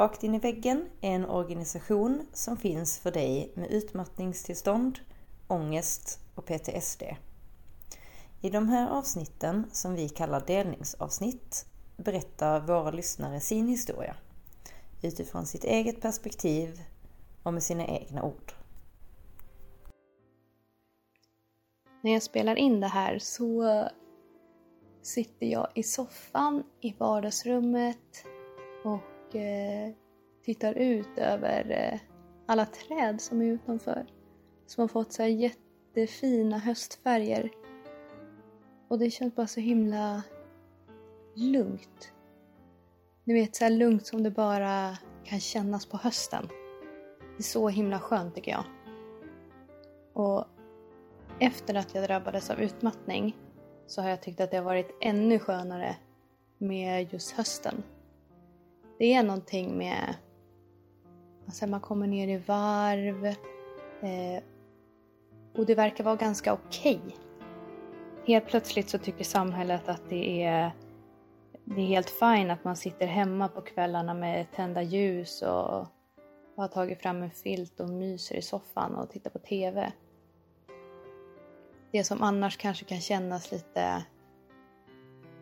Rakt in i väggen är en organisation som finns för dig med utmattningstillstånd, ångest och PTSD. I de här avsnitten, som vi kallar delningsavsnitt, berättar våra lyssnare sin historia utifrån sitt eget perspektiv och med sina egna ord. När jag spelar in det här så sitter jag i soffan i vardagsrummet och eh, tittar ut över eh, alla träd som är utanför. Som har fått så här jättefina höstfärger. Och det känns bara så himla lugnt. Ni vet, så här lugnt som det bara kan kännas på hösten. Det är så himla skönt tycker jag. Och efter att jag drabbades av utmattning så har jag tyckt att det har varit ännu skönare med just hösten. Det är någonting med alltså man kommer ner i varv eh, och det verkar vara ganska okej. Okay. Helt plötsligt så tycker samhället att det är, det är helt fine att man sitter hemma på kvällarna med tända ljus och har tagit fram en filt och myser i soffan och tittar på TV det som annars kanske kan kännas lite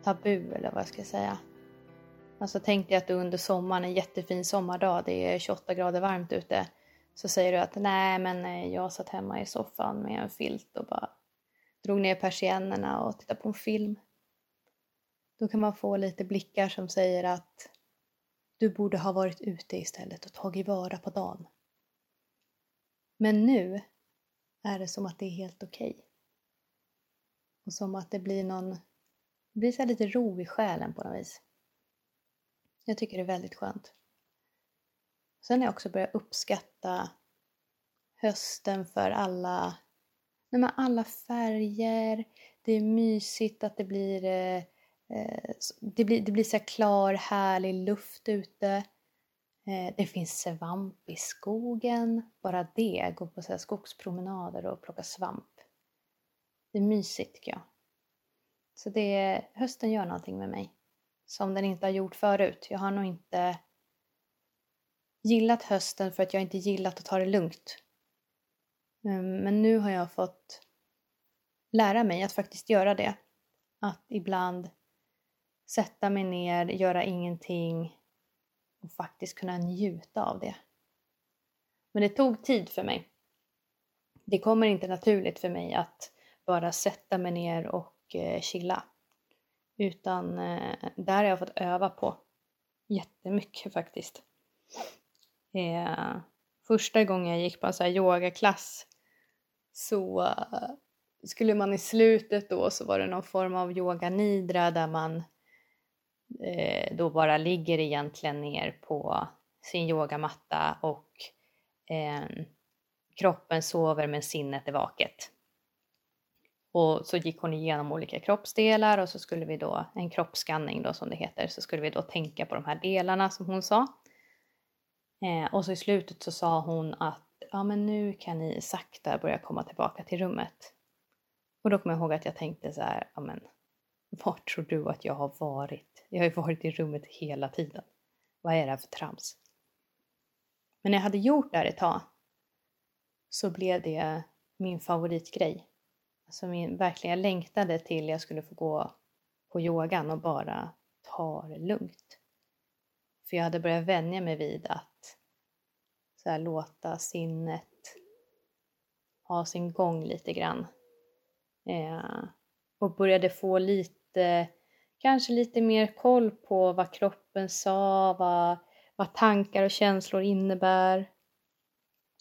tabu eller vad jag ska säga. Alltså tänk dig att du under sommaren, en jättefin sommardag, det är 28 grader varmt ute, så säger du att nej men eh, jag satt hemma i soffan med en filt och bara drog ner persiennerna och tittade på en film. Då kan man få lite blickar som säger att du borde ha varit ute istället och tagit vara på dagen. Men nu är det som att det är helt okej. Okay. Och som att det blir någon, det blir så lite ro i själen på något vis. Jag tycker det är väldigt skönt. Sen har jag också börjat uppskatta hösten för alla, nej men alla färger. Det är mysigt att det blir, eh, eh det blir, det blir så klar härlig luft ute. Eh, det finns svamp i skogen. Bara det, gå på så skogspromenader och plocka svamp. Det är mysigt tycker jag. Så det, hösten gör någonting med mig. Som den inte har gjort förut. Jag har nog inte gillat hösten för att jag inte gillat att ta det lugnt. Ehm, men nu har jag fått lära mig att faktiskt göra det. Att ibland sätta mig ner, göra ingenting och faktiskt kunna njuta av det. Men det tog tid för mig. Det kommer inte naturligt för mig att bara sätta mig ner och eh, chilla. Utan eh, där har jag fått öva på jättemycket faktiskt. Eh, första gången jag gick på en sån här yogaklass så eh, skulle man i slutet då så var det någon form av yoga nidra där man eh, då bara ligger egentligen ner på sin yogamatta och eh, kroppen sover men sinnet är vaket. Och så gick hon igenom olika kroppsdelar och så skulle vi då, en kroppsskanning då som det heter, så skulle vi då tänka på de här delarna som hon sa. Eh, och så i slutet så sa hon att ja men nu kan ni sakta börja komma tillbaka till rummet. Och då kommer jag ihåg att jag tänkte så här, ja men vart tror du att jag har varit? Jag har ju varit i rummet hela tiden. Vad är det här för trams? Men när jag hade gjort det här ett tag så blev det min favoritgrej. Alltså som jag verkligen, längtade till jag skulle få gå på yogan och bara ta det lugnt. För jag hade börjat vänja mig vid att så här, låta sinnet ha sin gång lite grann. Eh, och började få lite, kanske lite mer koll på vad kroppen sa, vad, vad tankar och känslor innebär.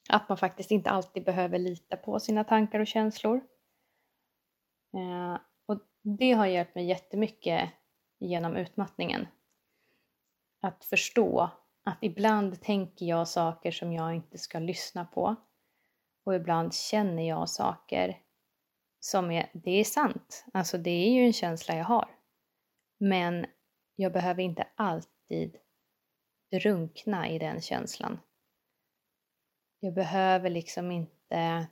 Att man faktiskt inte alltid behöver lita på sina tankar och känslor. Eh, och det har hjälpt mig jättemycket genom utmattningen. Att förstå att ibland tänker jag saker som jag inte ska lyssna på. Och ibland känner jag saker som är, det är sant, alltså det är ju en känsla jag har. Men jag behöver inte alltid drunkna i den känslan. Jag behöver liksom inte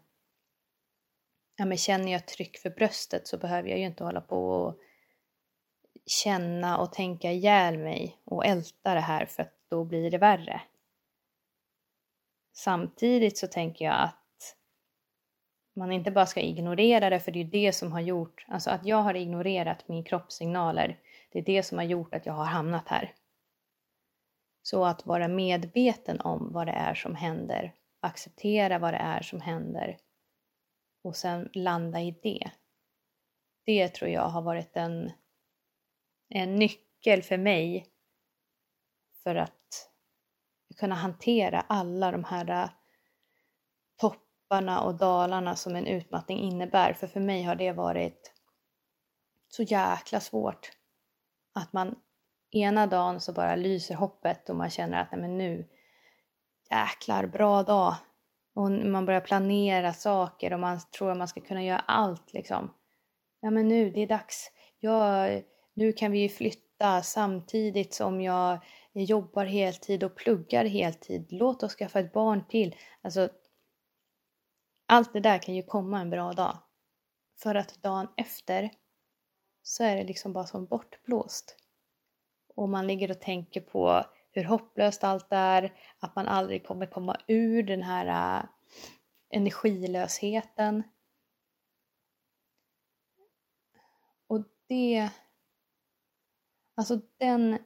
ja, men känner jag tryck för bröstet så behöver jag ju inte hålla på och känna och tänka ihjäl mig och älta det här för att då blir det värre. Samtidigt så tänker jag att man inte bara ska ignorera det, för det är det som har gjort, alltså att jag har ignorerat min kroppssignaler, det är det som har gjort att jag har hamnat här. Så att vara medveten om vad det är som händer, acceptera vad det är som händer och sen landa i det. Det tror jag har varit en, en nyckel för mig för att kunna hantera alla de här äh, topparna och dalarna som en utmattning innebär. För för mig har det varit så jäkla svårt. Att man ena dagen så bara lyser hoppet och man känner att nej men nu jäklar bra dag. Och man börjar planera saker och man tror att man ska kunna göra allt liksom. Ja men nu, det är dags. Jag, nu kan vi ju flytta samtidigt som jag jobbar heltid och pluggar heltid. Låt oss skaffa ett barn till. Alltså, allt det där kan ju komma en bra dag. För att dagen efter så är det liksom bara som bortblåst. Och man ligger och tänker på hur hopplöst allt är, att man aldrig kommer komma ur den här uh, energilösheten. Och det... Alltså den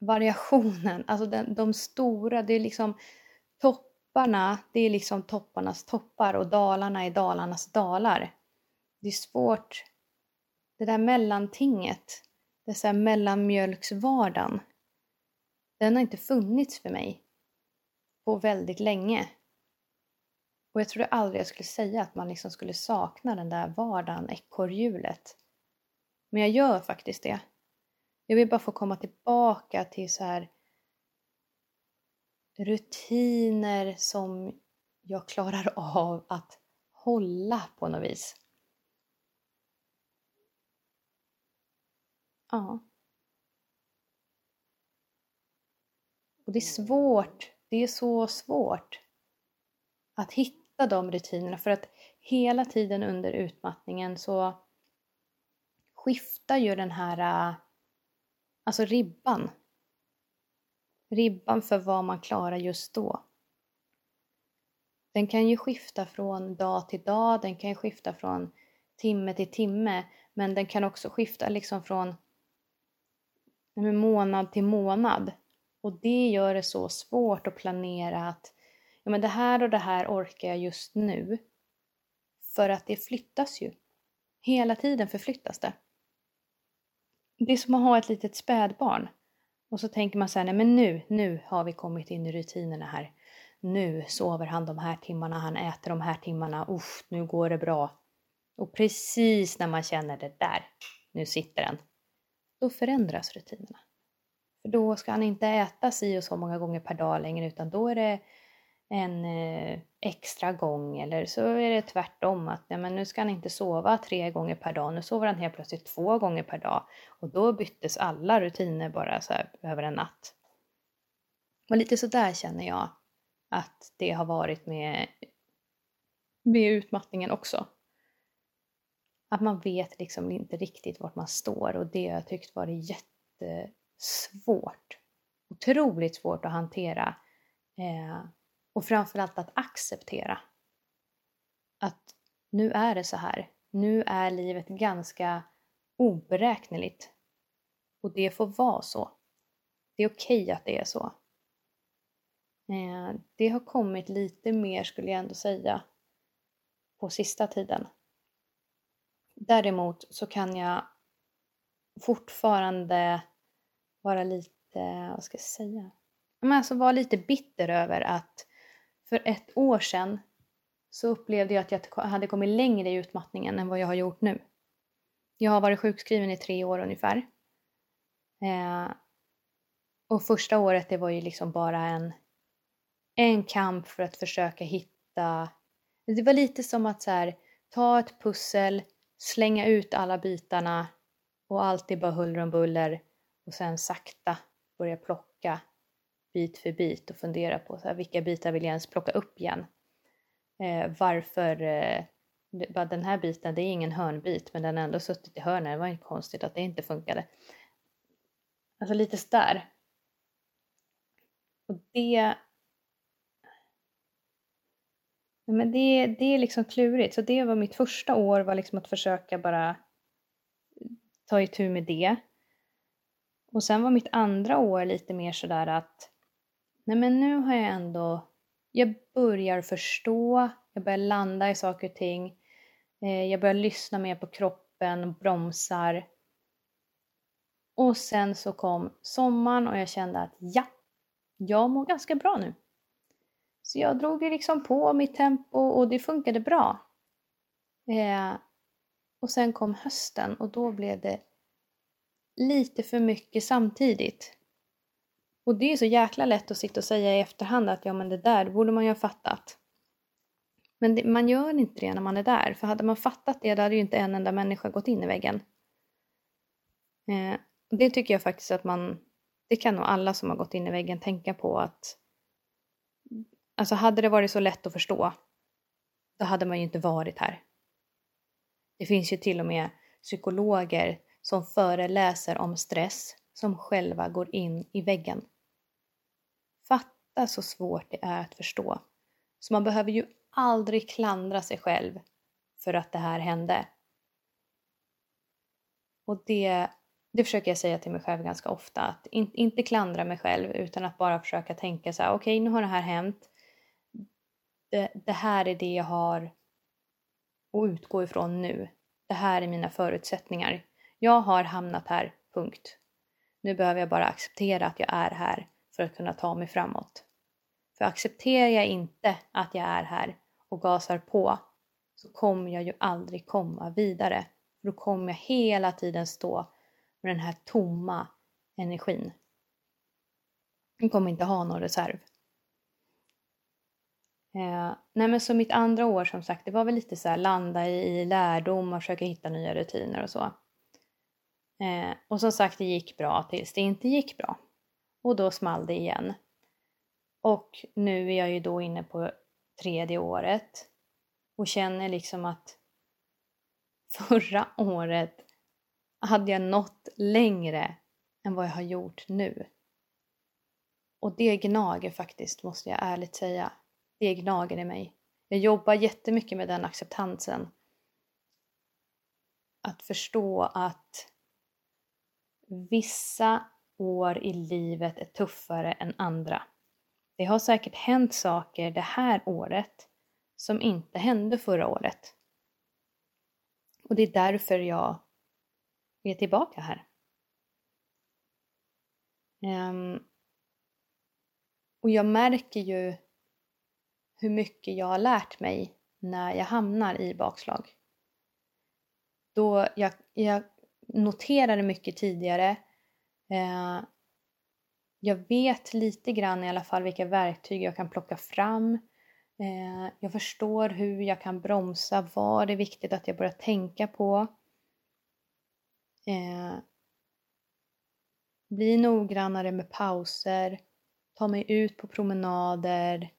variationen, alltså den, de stora, det är liksom topparna, det är liksom topparnas toppar och dalarna är dalarnas dalar. Det är svårt, det där mellantinget, det så här mellanmjölksvardagen, den har inte funnits för mig på väldigt länge. Och jag trodde aldrig jag skulle säga att man liksom skulle sakna den där vardagen, ekorrhjulet. Men jag gör faktiskt det. Jag vill bara få komma tillbaka till så här rutiner som jag klarar av att hålla på något vis. Ja. Och det är svårt, det är så svårt att hitta de rutinerna för att hela tiden under utmattningen så skiftar ju den här äh, Alltså ribban. Ribban för vad man klarar just då. Den kan ju skifta från dag till dag, den kan skifta från timme till timme, men den kan också skifta liksom från månad till månad. Och det gör det så svårt att planera att ja, men det här och det här orkar jag just nu. För att det flyttas ju. Hela tiden förflyttas det det är som att ha ett litet spädbarn. Och så tänker man så här, nej men nu, nu har vi kommit in i rutinerna här. Nu sover han de här timmarna, han äter de här timmarna, usch, nu går det bra. Och precis när man känner det där, nu sitter den, då förändras rutinerna. För då ska han inte äta si och så många gånger per dag längre utan då är det en eh, extra gång eller så är det tvärtom att nej, men nu ska han inte sova tre gånger per dag, nu sover han helt plötsligt två gånger per dag och då byttes alla rutiner bara så här över en natt. Och lite så där känner jag att det har varit med, med utmattningen också. Att man vet liksom inte riktigt vart man står och det har jag tyckt varit jätte svårt, Otroligt svårt att hantera. Eh, och framförallt att acceptera. Att nu är det så här. Nu är livet ganska oberäkneligt. Och det får vara så. Det är okej okay att det är så. Eh, det har kommit lite mer skulle jag ändå säga på sista tiden. Däremot så kan jag fortfarande vara lite, vad ska jag säga? Men alltså vara lite bitter över att för ett år sedan så upplevde jag att jag hade kommit längre i utmattningen än vad jag har gjort nu. Jag har varit sjukskriven i tre år ungefär. Eh, och första året det var ju liksom bara en, en kamp för att försöka hitta... Det var lite som att så här, ta ett pussel, slänga ut alla bitarna och allt är bara huller om buller och sen sakta börja plocka bit för bit och fundera på så här, vilka bitar vill jag ens plocka upp igen. Eh, varför eh, den här biten, det är ingen hörnbit men den har ändå suttit i hörnet, det var inte konstigt att det inte funkade. Alltså lite sådär. Och det... Men det, det är liksom klurigt. Så det var mitt första år var liksom att försöka bara ta itu med det. Och sen var mitt andra år lite mer sådär att nej men nu har jag ändå, jag börjar förstå, jag börjar landa i saker och ting. Eh, jag börjar lyssna mer på kroppen, bromsar. Och sen så kom sommaren och jag kände att ja, jag mår ganska bra nu. Så jag drog liksom på mitt tempo och det funkade bra. Eh, och sen kom hösten och då blev det lite för mycket samtidigt. Och det är så jäkla lätt att sitta och säga i efterhand att ja men det där borde man ju ha fattat. Men det, man gör inte det när man är där, för hade man fattat det då hade ju inte en enda människa gått in i väggen. Eh, det tycker jag faktiskt att man, det kan nog alla som har gått in i väggen tänka på att Alltså hade det varit så lätt att förstå, då hade man ju inte varit här. Det finns ju till och med psykologer som föreläser om stress som själva går in i väggen. Fatta så svårt det är att förstå. Så man behöver ju aldrig klandra sig själv för att det här hände. Och det, det försöker jag säga till mig själv ganska ofta. Att in, inte klandra mig själv utan att bara försöka tänka så här: okej okay, nu har det här hänt. Det, det här är det jag har att utgå ifrån nu. Det här är mina förutsättningar. Jag har hamnat här, punkt. Nu behöver jag bara acceptera att jag är här för att kunna ta mig framåt. För accepterar jag inte att jag är här och gasar på så kommer jag ju aldrig komma vidare. För då kommer jag hela tiden stå med den här tomma energin. Jag kommer inte ha någon reserv. Eh, nej men så mitt andra år som sagt, det var väl lite så här landa i, i lärdom och försöka hitta nya rutiner och så. Eh, och som sagt, det gick bra tills det inte gick bra. Och då small det igen. Och nu är jag ju då inne på tredje året och känner liksom att förra året hade jag nått längre än vad jag har gjort nu. Och det gnager faktiskt, måste jag ärligt säga. Det gnager i mig. Jag jobbar jättemycket med den acceptansen. Att förstå att Vissa år i livet är tuffare än andra. Det har säkert hänt saker det här året som inte hände förra året. Och det är därför jag är tillbaka här. Um, och jag märker ju hur mycket jag har lärt mig när jag hamnar i bakslag. Då jag, jag noterade mycket tidigare. Eh, jag vet lite grann i alla fall vilka verktyg jag kan plocka fram. Eh, jag förstår hur jag kan bromsa, vad det är viktigt att jag börjar tänka på. Eh, bli noggrannare med pauser, ta mig ut på promenader,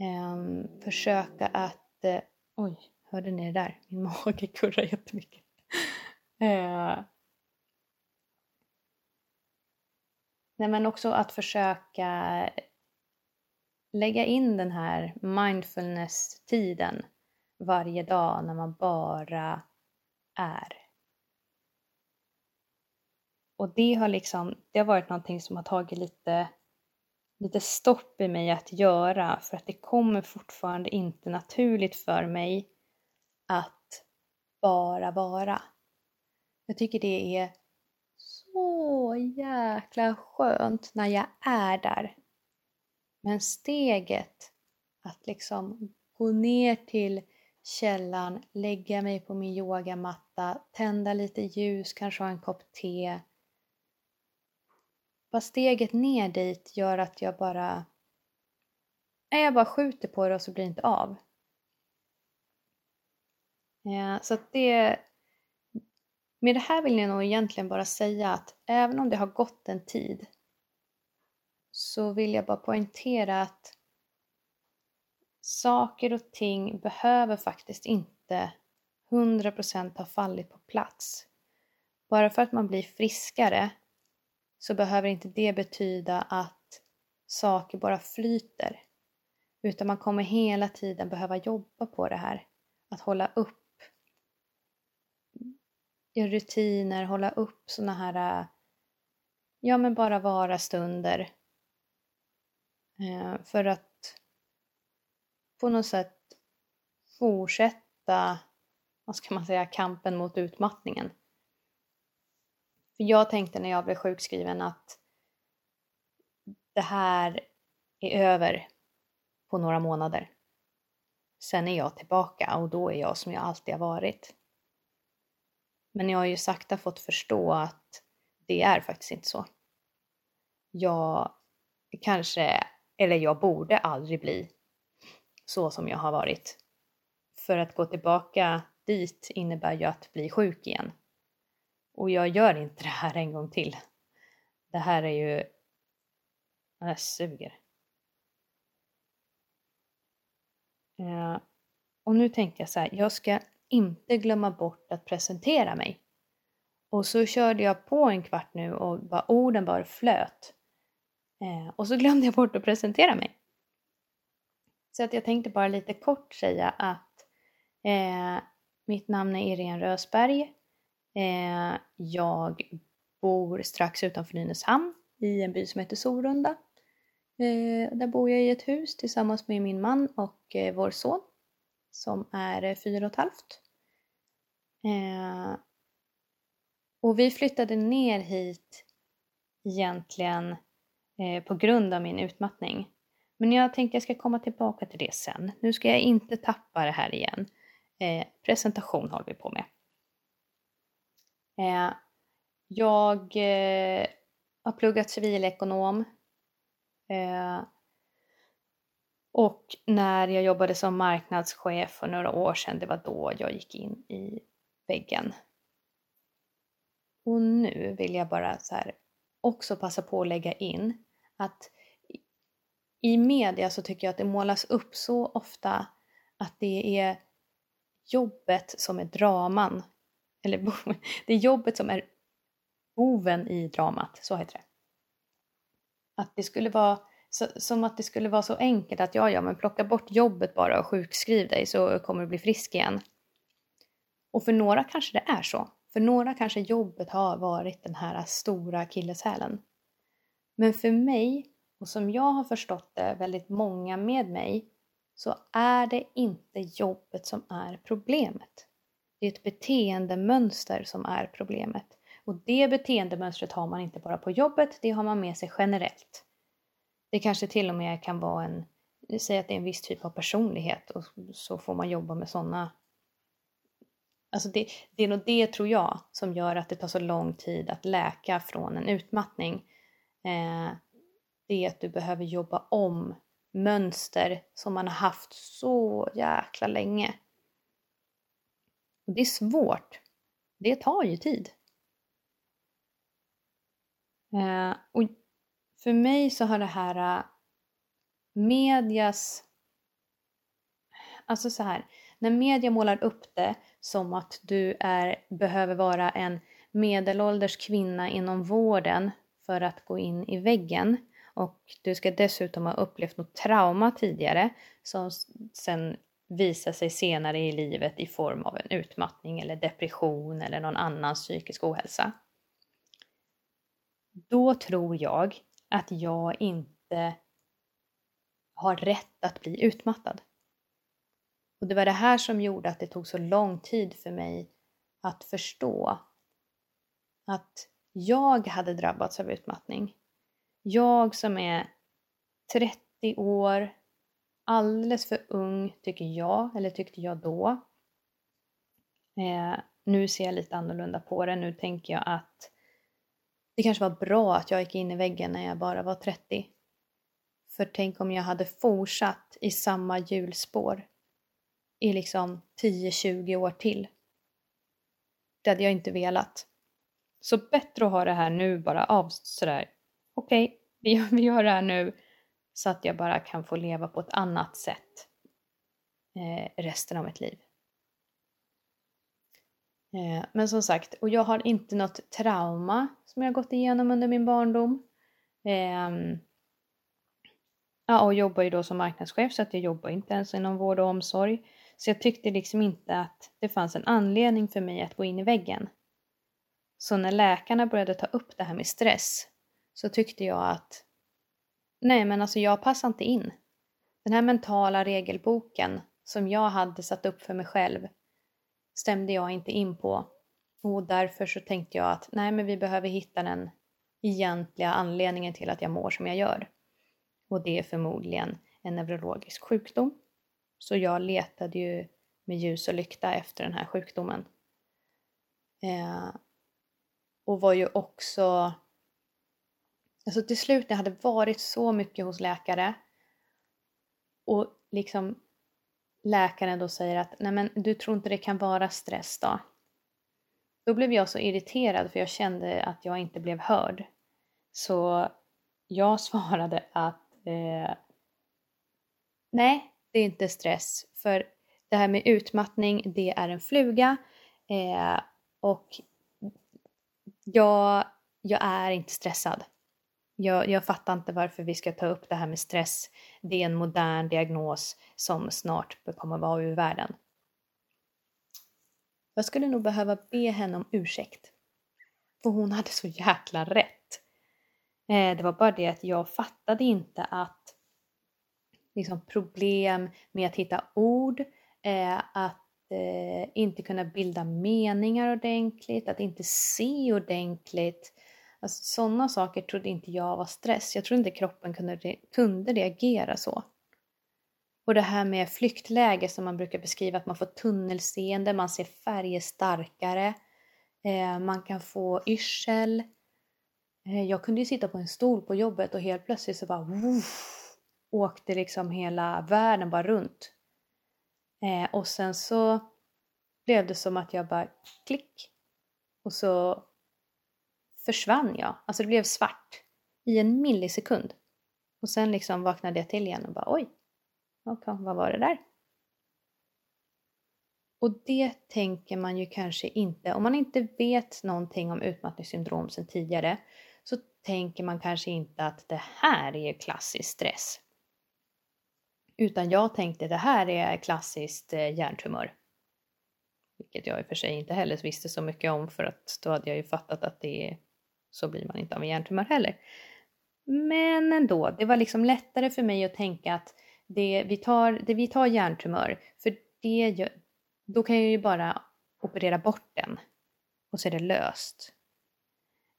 eh, försöka att... Eh, oj, hörde ni det där? Min mage kurrar jättemycket. Eh. Nej men också att försöka lägga in den här mindfulness-tiden varje dag när man bara är. Och det har liksom, det har varit någonting som har tagit lite, lite stopp i mig att göra för att det kommer fortfarande inte naturligt för mig att bara vara. Jag tycker det är så jäkla skönt när jag är där. Men steget att liksom gå ner till källan, lägga mig på min yogamatta, tända lite ljus, kanske ha en kopp te. Bara steget ner dit gör att jag bara... Jag bara skjuter på det och så blir det inte av. Ja, så att det, med det här vill jag nog egentligen bara säga att även om det har gått en tid så vill jag bara poängtera att saker och ting behöver faktiskt inte 100% ha fallit på plats. Bara för att man blir friskare så behöver inte det betyda att saker bara flyter. Utan man kommer hela tiden behöva jobba på det här. Att hålla upp göra rutiner, hålla upp såna här, äh, ja men bara vara stunder. Eh, för att på något sätt fortsätta, vad ska man säga, kampen mot utmattningen. För jag tänkte när jag blev sjukskriven att det här är över på några månader. Sen är jag tillbaka och då är jag som jag alltid har varit. Men jag har ju sakta fått förstå att det är faktiskt inte så. Jag kanske, eller jag borde aldrig bli så som jag har varit. För att gå tillbaka dit innebär ju att bli sjuk igen. Och jag gör inte det här en gång till. Det här är ju... Det suger. Eh, och nu tänkte jag så här, jag ska inte glömma bort att presentera mig. Och så körde jag på en kvart nu och bara, orden bara flöt. Eh, och så glömde jag bort att presentera mig. Så att jag tänkte bara lite kort säga att eh, mitt namn är Irene Rösberg. Eh, jag bor strax utanför Nynäshamn i en by som heter Sorunda. Eh, där bor jag i ett hus tillsammans med min man och eh, vår son som är eh, fyra och ett halvt. Eh, och vi flyttade ner hit egentligen eh, på grund av min utmattning. Men jag tänkte jag ska komma tillbaka till det sen. Nu ska jag inte tappa det här igen. Eh, presentation håller vi på med. Eh, jag eh, har pluggat civilekonom. Eh, och när jag jobbade som marknadschef för några år sedan, det var då jag gick in i väggen. Och nu vill jag bara så här också passa på att lägga in att i media så tycker jag att det målas upp så ofta att det är jobbet som är draman. Eller det är jobbet som är boven i dramat, så heter det. Att det skulle vara så, som att det skulle vara så enkelt att ja, ja, men plocka bort jobbet bara och sjukskriv dig så kommer du bli frisk igen. Och för några kanske det är så. För några kanske jobbet har varit den här stora akilleshälen. Men för mig, och som jag har förstått det, väldigt många med mig, så är det inte jobbet som är problemet. Det är ett beteendemönster som är problemet. Och det beteendemönstret har man inte bara på jobbet, det har man med sig generellt. Det kanske till och med kan vara en, säg att det är en viss typ av personlighet och så får man jobba med sådana. Alltså det, det är nog det tror jag som gör att det tar så lång tid att läka från en utmattning. Eh, det är att du behöver jobba om mönster som man har haft så jäkla länge. Och det är svårt. Det tar ju tid. Eh, och för mig så har det här äh, medias... Alltså så här, när media målar upp det som att du är, behöver vara en medelålders kvinna inom vården för att gå in i väggen och du ska dessutom ha upplevt något trauma tidigare som sen visar sig senare i livet i form av en utmattning eller depression eller någon annan psykisk ohälsa. Då tror jag att jag inte har rätt att bli utmattad. Och det var det här som gjorde att det tog så lång tid för mig att förstå att jag hade drabbats av utmattning. Jag som är 30 år, alldeles för ung tycker jag, eller tyckte jag då. Eh, nu ser jag lite annorlunda på det. Nu tänker jag att det kanske var bra att jag gick in i väggen när jag bara var 30. För tänk om jag hade fortsatt i samma hjulspår i liksom 10-20 år till. Det hade jag inte velat. Så bättre att ha det här nu bara av sådär. Okej, okay, vi, vi gör det här nu så att jag bara kan få leva på ett annat sätt eh, resten av mitt liv. Eh, men som sagt, och jag har inte något trauma som jag gått igenom under min barndom. Ehm, ja, och jobbar ju då som marknadschef så att jag jobbar inte ens inom vård och omsorg. Så jag tyckte liksom inte att det fanns en anledning för mig att gå in i väggen. Så när läkarna började ta upp det här med stress så tyckte jag att nej men alltså jag passar inte in. Den här mentala regelboken som jag hade satt upp för mig själv stämde jag inte in på. Och därför så tänkte jag att nej men vi behöver hitta den egentliga anledningen till att jag mår som jag gör. Och det är förmodligen en neurologisk sjukdom. Så jag letade ju med ljus och lykta efter den här sjukdomen. Eh, och var ju också... Alltså till slut när jag hade varit så mycket hos läkare och liksom läkaren då säger att nej men du tror inte det kan vara stress då? Då blev jag så irriterad för jag kände att jag inte blev hörd. Så jag svarade att eh, nej, det är inte stress. För det här med utmattning, det är en fluga. Eh, och jag, jag är inte stressad. Jag, jag fattar inte varför vi ska ta upp det här med stress. Det är en modern diagnos som snart kommer vara ur världen. Jag skulle nog behöva be henne om ursäkt. För hon hade så jäkla rätt. Eh, det var bara det att jag fattade inte att liksom, problem med att hitta ord, eh, att eh, inte kunna bilda meningar ordentligt, att inte se ordentligt. Alltså, sådana saker trodde inte jag var stress. Jag trodde inte kroppen kunde, kunde reagera så. Och det här med flyktläge som man brukar beskriva, att man får tunnelseende, man ser färger starkare, eh, man kan få yrsel. Eh, jag kunde ju sitta på en stol på jobbet och helt plötsligt så bara woof, åkte liksom hela världen bara runt. Eh, och sen så blev det som att jag bara klick och så försvann jag. Alltså det blev svart i en millisekund. Och sen liksom vaknade jag till igen och bara oj, okay, vad var det där? Och det tänker man ju kanske inte, om man inte vet någonting om utmattningssyndrom sedan tidigare så tänker man kanske inte att det här är klassisk stress. Utan jag tänkte det här är klassiskt eh, hjärntumör. Vilket jag i och för sig inte heller visste så mycket om för att då hade jag ju fattat att det är, så blir man inte av en hjärntumör heller. Men ändå, det var liksom lättare för mig att tänka att det, vi, tar, det, vi tar hjärntumör, för det, då kan jag ju bara operera bort den och så är det löst.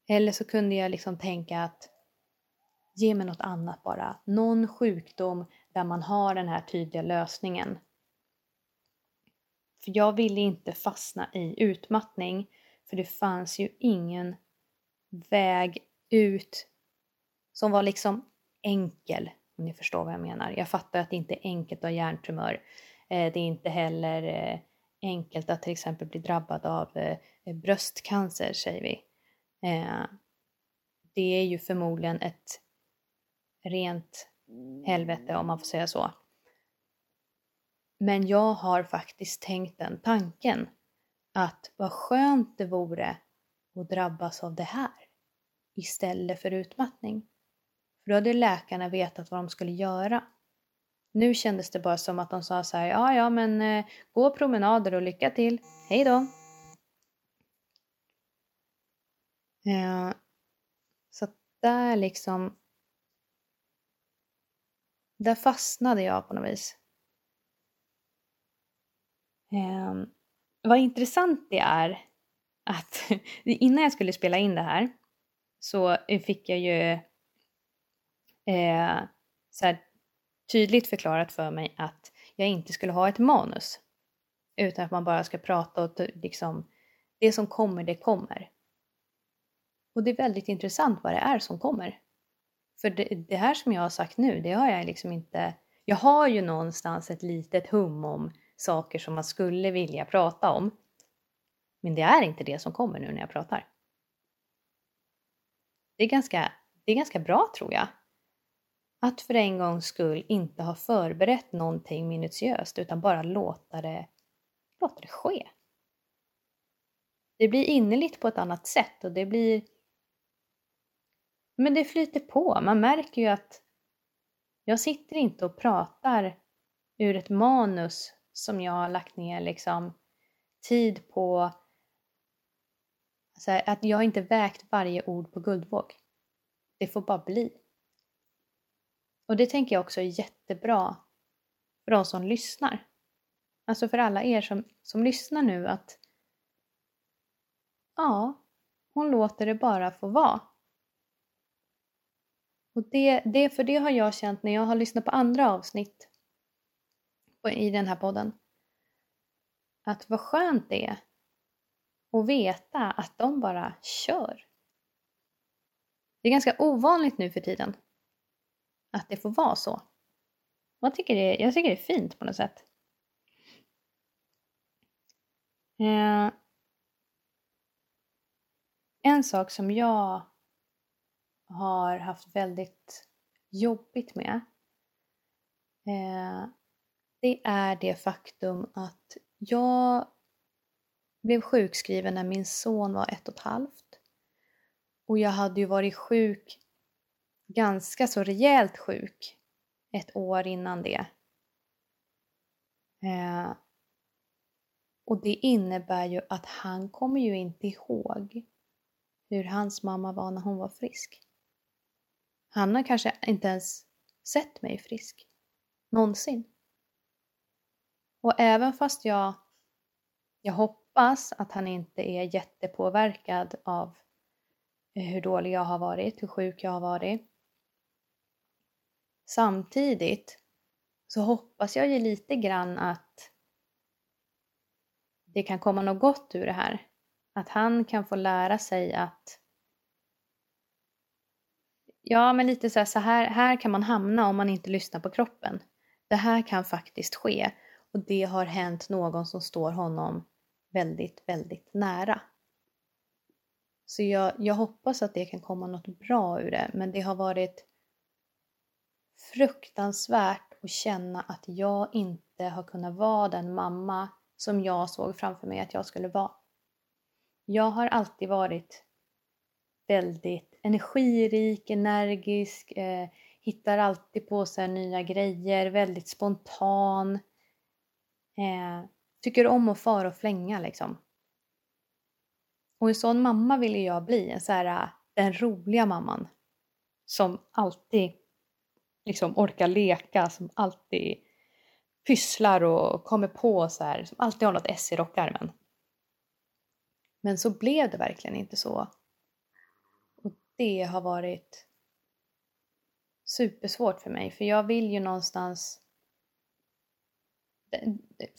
Eller så kunde jag liksom tänka att ge mig något annat bara. Någon sjukdom där man har den här tydliga lösningen. För jag ville inte fastna i utmattning för det fanns ju ingen väg ut som var liksom enkel om ni förstår vad jag menar. Jag fattar att det inte är enkelt att ha hjärntumör. Eh, det är inte heller eh, enkelt att till exempel bli drabbad av eh, bröstcancer säger vi. Det är ju förmodligen ett rent helvete om man får säga så. Men jag har faktiskt tänkt den tanken att vad skönt det vore och drabbas av det här istället för utmattning. För då hade läkarna vetat vad de skulle göra. Nu kändes det bara som att de sa så här, ja ja men eh, gå promenader och lycka till, hej då! Eh, så där liksom där fastnade jag på något vis. Eh, vad intressant det är att innan jag skulle spela in det här så fick jag ju eh, så här, tydligt förklarat för mig att jag inte skulle ha ett manus. Utan att man bara ska prata och liksom, det som kommer, det kommer. Och det är väldigt intressant vad det är som kommer. För det, det, här som jag har sagt nu, det har jag liksom inte... Jag har ju någonstans ett litet hum om saker som man skulle vilja prata om. Men det är inte det som kommer nu när jag pratar. Det är ganska, det är ganska bra tror jag. Att för en gångs skull inte ha förberett någonting minutiöst utan bara låta det, låta det ske. Det blir innerligt på ett annat sätt och det blir men det flyter på. Man märker ju att Jag sitter inte och pratar ur ett manus som jag har lagt ner liksom tid på. Alltså att jag har inte vägt varje ord på guldvåg. Det får bara bli. Och det tänker jag också är jättebra för de som lyssnar. Alltså för alla er som, som lyssnar nu att ja, hon låter det bara få vara. Och det, det, för det har jag känt när jag har lyssnat på andra avsnitt i den här podden. Att vad skönt det är och veta att de bara kör. Det är ganska ovanligt nu för tiden att det får vara så. Jag tycker det, jag tycker det är fint på något sätt. Eh, en sak som jag har haft väldigt jobbigt med eh, det är det faktum att jag blev sjukskriven när min son var ett och ett halvt. Och jag hade ju varit sjuk, ganska så rejält sjuk, ett år innan det. Eh, och det innebär ju att han kommer ju inte ihåg hur hans mamma var när hon var frisk. Han har kanske inte ens sett mig frisk. Någonsin. Och även fast jag, jag hoppas hoppas att han inte är jättepåverkad av eh, hur dålig jag har varit, hur sjuk jag har varit. Samtidigt så hoppas jag ju lite grann att det kan komma något gott ur det här. Att han kan få lära sig att Ja, men lite så här, så här, här kan man hamna om man inte lyssnar på kroppen. Det här kan faktiskt ske och det har hänt någon som står honom väldigt, väldigt nära. Så jag, jag hoppas att det kan komma något bra ur det, men det har varit fruktansvärt att känna att jag inte har kunnat vara den mamma som jag såg framför mig att jag skulle vara. Jag har alltid varit väldigt energirik, energisk, eh, hittar alltid på sig nya grejer, väldigt spontan. Eh, tycker om att fara och flänga liksom. Och en sån mamma ville jag bli, en så här, äh, den roliga mamman. Som alltid liksom orkar leka, som alltid pysslar och kommer på så här, som alltid har något S i rockärmen. Men så blev det verkligen inte så. Och det har varit supersvårt för mig, för jag vill ju någonstans...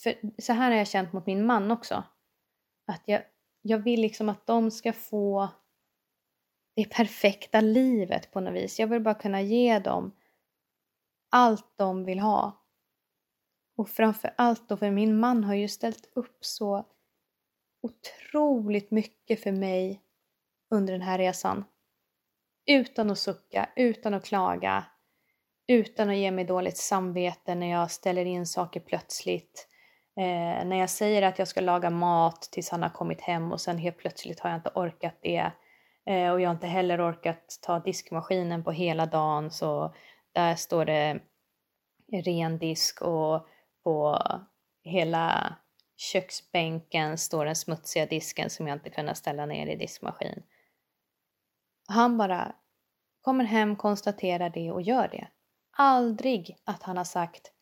För så här har jag känt mot min man också. Att jag, jag vill liksom att de ska få det perfekta livet på något vis. Jag vill bara kunna ge dem allt de vill ha. Och framför allt då, för min man har ju ställt upp så otroligt mycket för mig under den här resan. Utan att sucka, utan att klaga, utan att ge mig dåligt samvete när jag ställer in saker plötsligt. Eh, när jag säger att jag ska laga mat tills han har kommit hem och sen helt plötsligt har jag inte orkat det. Eh, och jag har inte heller orkat ta diskmaskinen på hela dagen så där står det ren disk och på hela köksbänken står den smutsiga disken som jag inte kunnat ställa ner i diskmaskin. Han bara kommer hem, konstaterar det och gör det. Aldrig att han har sagt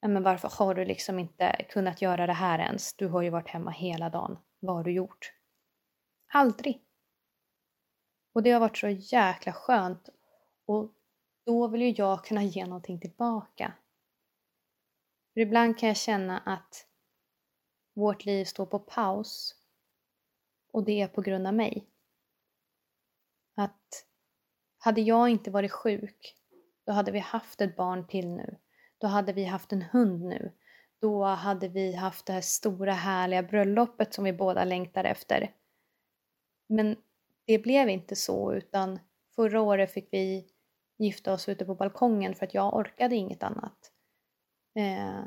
men varför har du liksom inte kunnat göra det här ens? Du har ju varit hemma hela dagen. Vad har du gjort? Aldrig. Och det har varit så jäkla skönt och då vill ju jag kunna ge någonting tillbaka. För ibland kan jag känna att vårt liv står på paus och det är på grund av mig. Att hade jag inte varit sjuk, då hade vi haft ett barn till nu. Då hade vi haft en hund nu. Då hade vi haft det här stora härliga bröllopet som vi båda längtar efter. Men det blev inte så utan förra året fick vi gifta oss ute på balkongen för att jag orkade inget annat. Eh,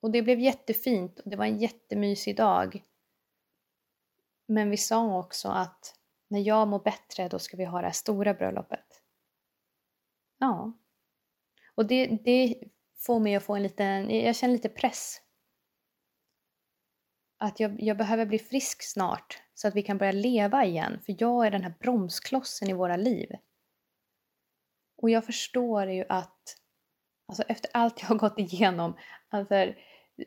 och det blev jättefint och det var en jättemysig dag. Men vi sa också att när jag mår bättre då ska vi ha det här stora bröllopet. Ja. Och det, det får mig att få en liten, jag känner lite press. Att jag, jag behöver bli frisk snart så att vi kan börja leva igen. För jag är den här bromsklossen i våra liv. Och jag förstår ju att alltså efter allt jag har gått igenom, alltså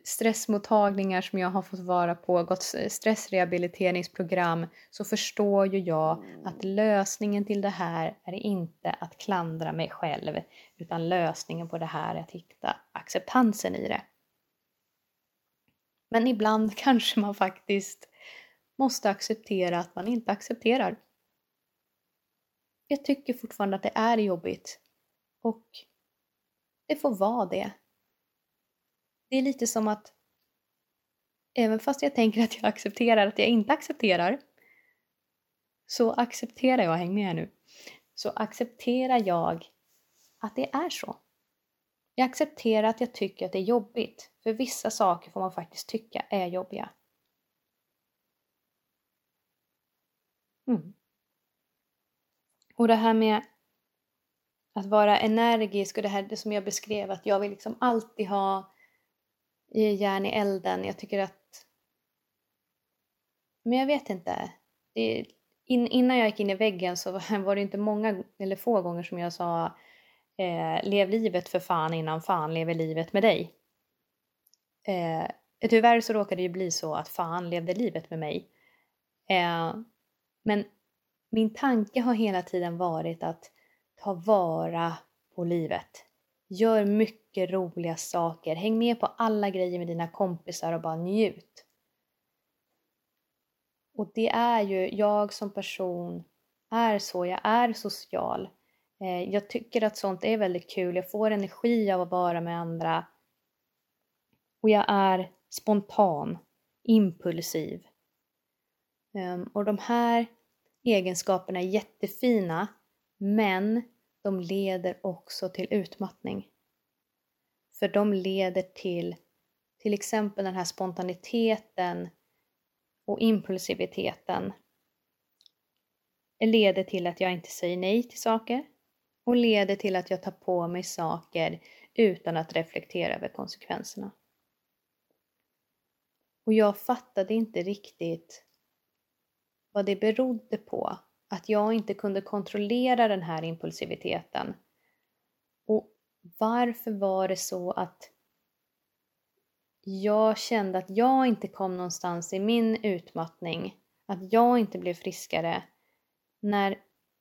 stressmottagningar som jag har fått vara på, gått stressrehabiliteringsprogram, så förstår ju jag att lösningen till det här är inte att klandra mig själv, utan lösningen på det här är att hitta acceptansen i det. Men ibland kanske man faktiskt måste acceptera att man inte accepterar. Jag tycker fortfarande att det är jobbigt. Och det får vara det. Det är lite som att även fast jag tänker att jag accepterar att jag inte accepterar så accepterar jag, häng med nu, så accepterar jag att det är så. Jag accepterar att jag tycker att det är jobbigt, för vissa saker får man faktiskt tycka är jobbiga. Mm. Och det här med att vara energisk och det här det som jag beskrev att jag vill liksom alltid ha Ge järn i elden. Jag tycker att... Men jag vet inte. Det, in, innan jag gick in i väggen så var det inte många eller få gånger som jag sa eh, lev livet för fan innan fan lever livet med dig. Eh, tyvärr så råkade det ju bli så att fan levde livet med mig. Eh, men min tanke har hela tiden varit att ta vara på livet. Gör mycket roliga saker. Häng med på alla grejer med dina kompisar och bara njut. Och det är ju, jag som person är så, jag är social. Eh, jag tycker att sånt är väldigt kul, jag får energi av att vara med andra. Och jag är spontan, impulsiv. Ehm, och de här egenskaperna är jättefina men de leder också till utmattning. För de leder till till exempel den här spontaniteten och impulsiviteten leder till att jag inte säger nej till saker och leder till att jag tar på mig saker utan att reflektera över konsekvenserna. Och jag fattade inte riktigt vad det berodde på att jag inte kunde kontrollera den här impulsiviteten. Och varför var det så att jag kände att jag inte kom någonstans i min utmattning, att jag inte blev friskare när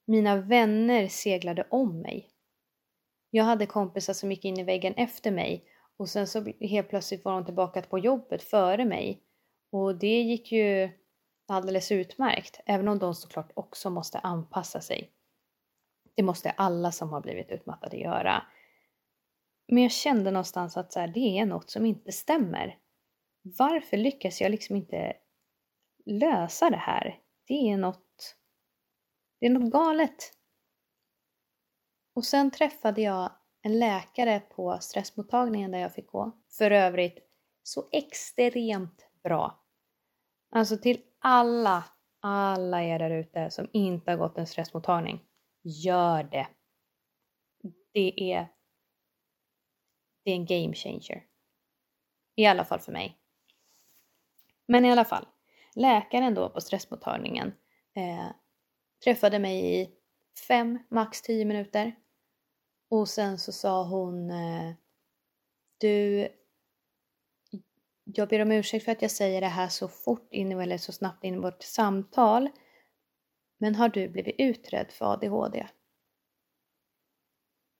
mina vänner seglade om mig. Jag hade kompisar som gick in i väggen efter mig och sen så helt plötsligt var de tillbaka på jobbet före mig. Och det gick ju alldeles utmärkt, även om de såklart också måste anpassa sig. Det måste alla som har blivit utmattade göra. Men jag kände någonstans att så här, det är något som inte stämmer. Varför lyckas jag liksom inte lösa det här? Det är något, det är något galet. Och sen träffade jag en läkare på stressmottagningen där jag fick gå. För övrigt så extremt bra. Alltså till alla, alla er där ute som inte har gått en stressmottagning, gör det. Det är, det är en game changer. I alla fall för mig. Men i alla fall, läkaren då på stressmottagningen eh, träffade mig i fem, max tio minuter. Och sen så sa hon eh, Du, jag ber om ursäkt för att jag säger det här så fort in eller så snabbt in i vårt samtal. Men har du blivit utredd för ADHD?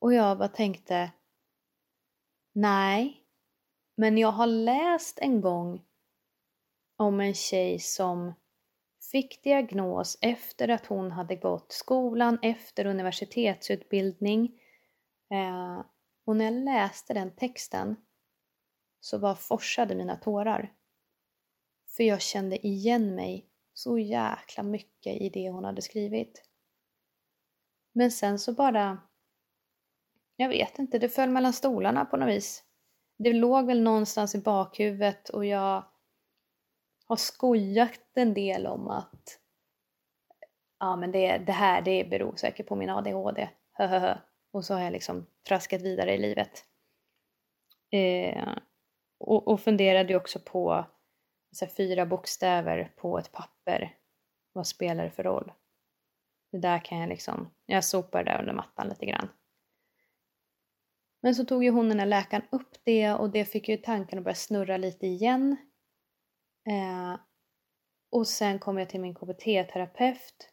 Och jag bara tänkte Nej, men jag har läst en gång om en tjej som fick diagnos efter att hon hade gått skolan efter universitetsutbildning. Eh, och när jag läste den texten så bara forsade mina tårar. För jag kände igen mig så jäkla mycket i det hon hade skrivit. Men sen så bara... Jag vet inte, det föll mellan stolarna på något vis. Det låg väl någonstans i bakhuvudet och jag har skojat en del om att ja men det, det här det beror säkert på min ADHD. Höhöhö. Och så har jag liksom traskat vidare i livet. Eh, och, och funderade också på så här, fyra bokstäver på ett papper. Vad spelar det för roll? Det där kan jag liksom, jag sopar där under mattan lite grann. Men så tog ju hon den här läkaren upp det och det fick ju tanken att börja snurra lite igen. Eh, och sen kom jag till min KBT-terapeut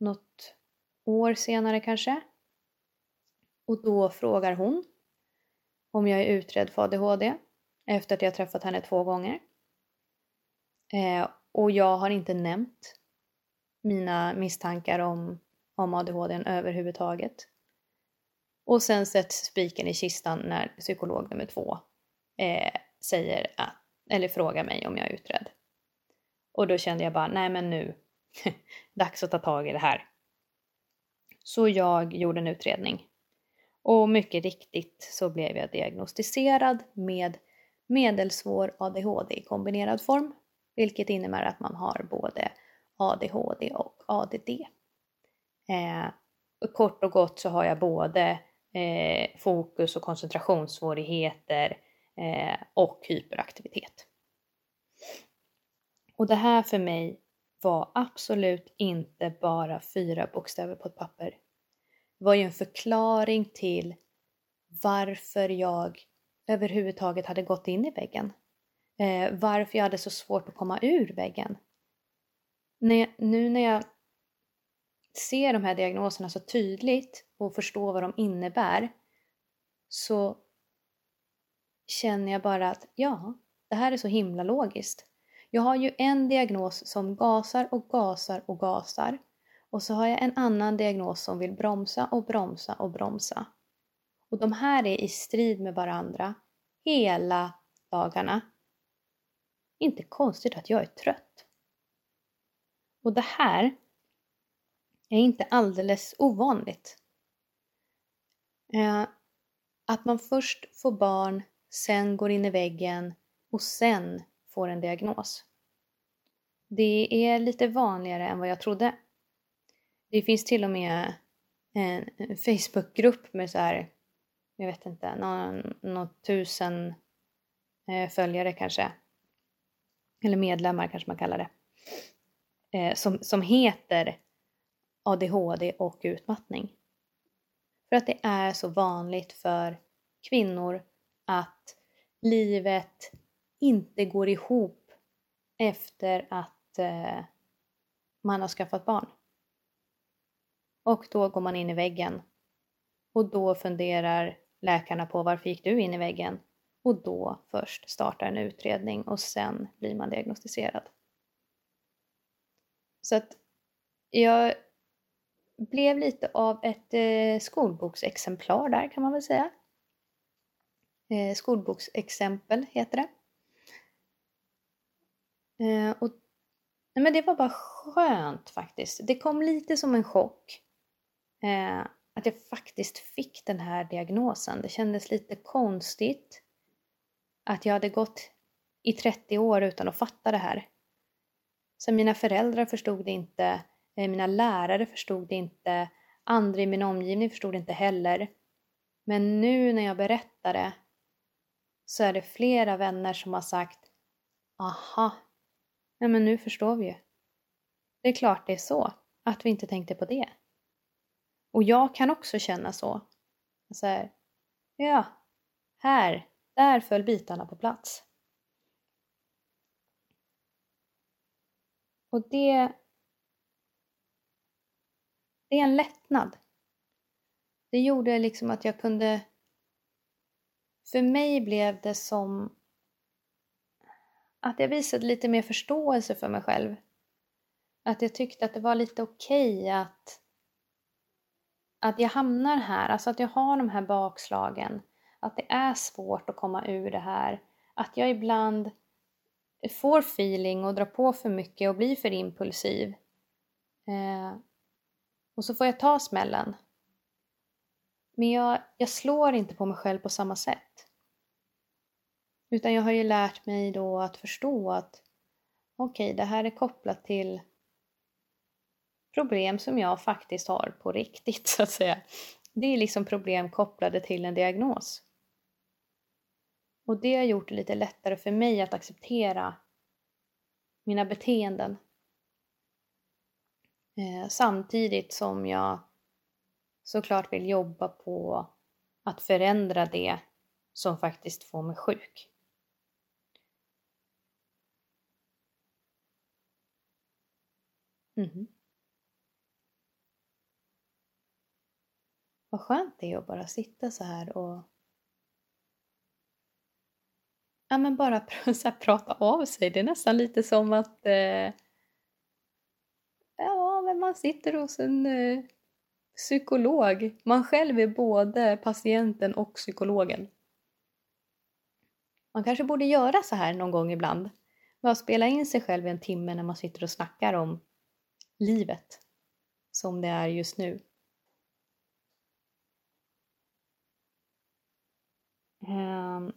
något år senare kanske. Och då frågar hon om jag är utredd för ADHD efter att jag träffat henne två gånger. Eh, och jag har inte nämnt mina misstankar om, om ADHD överhuvudtaget. Och sen sätts spiken i kistan när psykolog nummer två eh, säger att, eller frågar mig om jag är utredd. Och då kände jag bara, nej men nu, dags att ta tag i det här. Så jag gjorde en utredning. Och mycket riktigt så blev jag diagnostiserad med medelsvår ADHD i kombinerad form, vilket innebär att man har både ADHD och ADD. Eh, kort och gott så har jag både eh, fokus och koncentrationssvårigheter eh, och hyperaktivitet. Och det här för mig var absolut inte bara fyra bokstäver på ett papper. Det var ju en förklaring till varför jag överhuvudtaget hade gått in i väggen. Eh, varför jag hade så svårt att komma ur väggen. När, nu när jag ser de här diagnoserna så tydligt och förstår vad de innebär så känner jag bara att ja, det här är så himla logiskt. Jag har ju en diagnos som gasar och gasar och gasar och så har jag en annan diagnos som vill bromsa och bromsa och bromsa. Och de här är i strid med varandra hela dagarna. Inte konstigt att jag är trött. Och det här är inte alldeles ovanligt. Eh, att man först får barn, sen går in i väggen och sen får en diagnos. Det är lite vanligare än vad jag trodde. Det finns till och med en Facebookgrupp med så här, jag vet inte, någon, tusen eh, följare kanske. Eller medlemmar kanske man kallar det. Eh, som, som heter ADHD och utmattning. För att det är så vanligt för kvinnor att livet inte går ihop efter att eh, man har skaffat barn. Och då går man in i väggen. Och då funderar läkarna på varför gick du in i väggen? Och då först startar en utredning och sen blir man diagnostiserad. Så att jag blev lite av ett eh, skolboksexemplar där kan man väl säga. Eh, skolboksexempel heter det. Eh, och, nej men det var bara skönt faktiskt. Det kom lite som en chock. Eh, att jag faktiskt fick den här diagnosen. Det kändes lite konstigt att jag hade gått i 30 år utan att fatta det här. Så mina föräldrar förstod det inte, eh, mina lärare förstod det inte, andra i min omgivning förstod det inte heller. Men nu när jag berättar det så är det flera vänner som har sagt Aha, ja men nu förstår vi ju. Det är klart det är så, att vi inte tänkte på det. Och jag kan också känna så. så här, ja, här, där föll bitarna på plats. Och det, det är en lättnad. Det gjorde liksom att jag kunde... För mig blev det som att jag visade lite mer förståelse för mig själv. Att jag tyckte att det var lite okej okay att, att jag hamnar här, alltså att jag har de här bakslagen. Att det är svårt att komma ur det här. Att jag ibland får feeling och drar på för mycket och blir för impulsiv. Eh, och så får jag ta smällen. Men jag, jag slår inte på mig själv på samma sätt. Utan jag har ju lärt mig då att förstå att okej, okay, det här är kopplat till problem som jag faktiskt har på riktigt så att säga. det är liksom problem kopplade till en diagnos. Och det har gjort det lite lättare för mig att acceptera mina beteenden. Eh, samtidigt som jag såklart vill jobba på att förändra det som faktiskt får mig sjuk. Mm. Vad skönt det är att bara sitta så här och ja, men bara så här, prata av sig. Det är nästan lite som att eh, ja, men man sitter hos en eh, psykolog. Man själv är både patienten och psykologen. Man kanske borde göra så här någon gång ibland. Bara spela in sig själv i en timme när man sitter och snackar om livet som det är just nu. Um,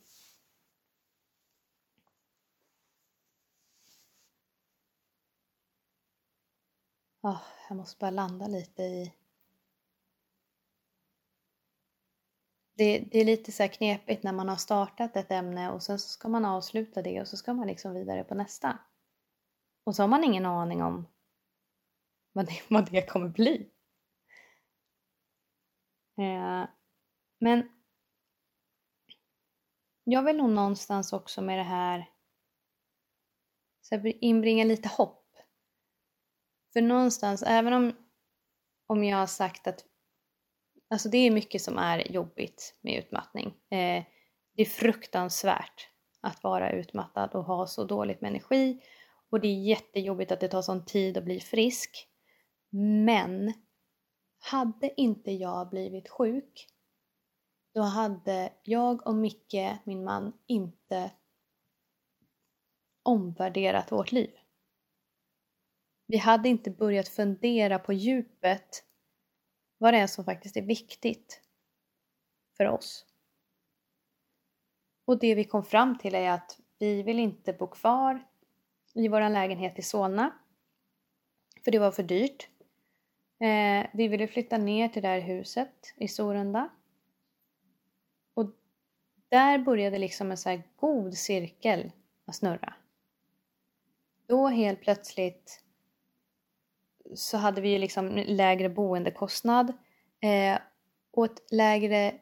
oh, jag måste bara landa lite i... Det, det, är lite så knepigt när man har startat ett ämne och sen så ska man avsluta det och så ska man liksom vidare på nästa. Och så har man ingen aning om vad det, vad det kommer bli. Uh, men jag vill nog någonstans också med det här så inbringa lite hopp. För någonstans, även om, om jag har sagt att alltså det är mycket som är jobbigt med utmattning. Eh, det är fruktansvärt att vara utmattad och ha så dåligt med energi och det är jättejobbigt att det tar sån tid att bli frisk. Men hade inte jag blivit sjuk då hade jag och Micke, min man, inte omvärderat vårt liv. Vi hade inte börjat fundera på djupet vad det är som faktiskt är viktigt för oss. Och det vi kom fram till är att vi vill inte bo kvar i vår lägenhet i Solna. För det var för dyrt. Eh, vi ville flytta ner till det här huset i Sorunda. Där började liksom en så här god cirkel att snurra. Då helt plötsligt så hade vi ju liksom lägre boendekostnad eh, och ett lägre,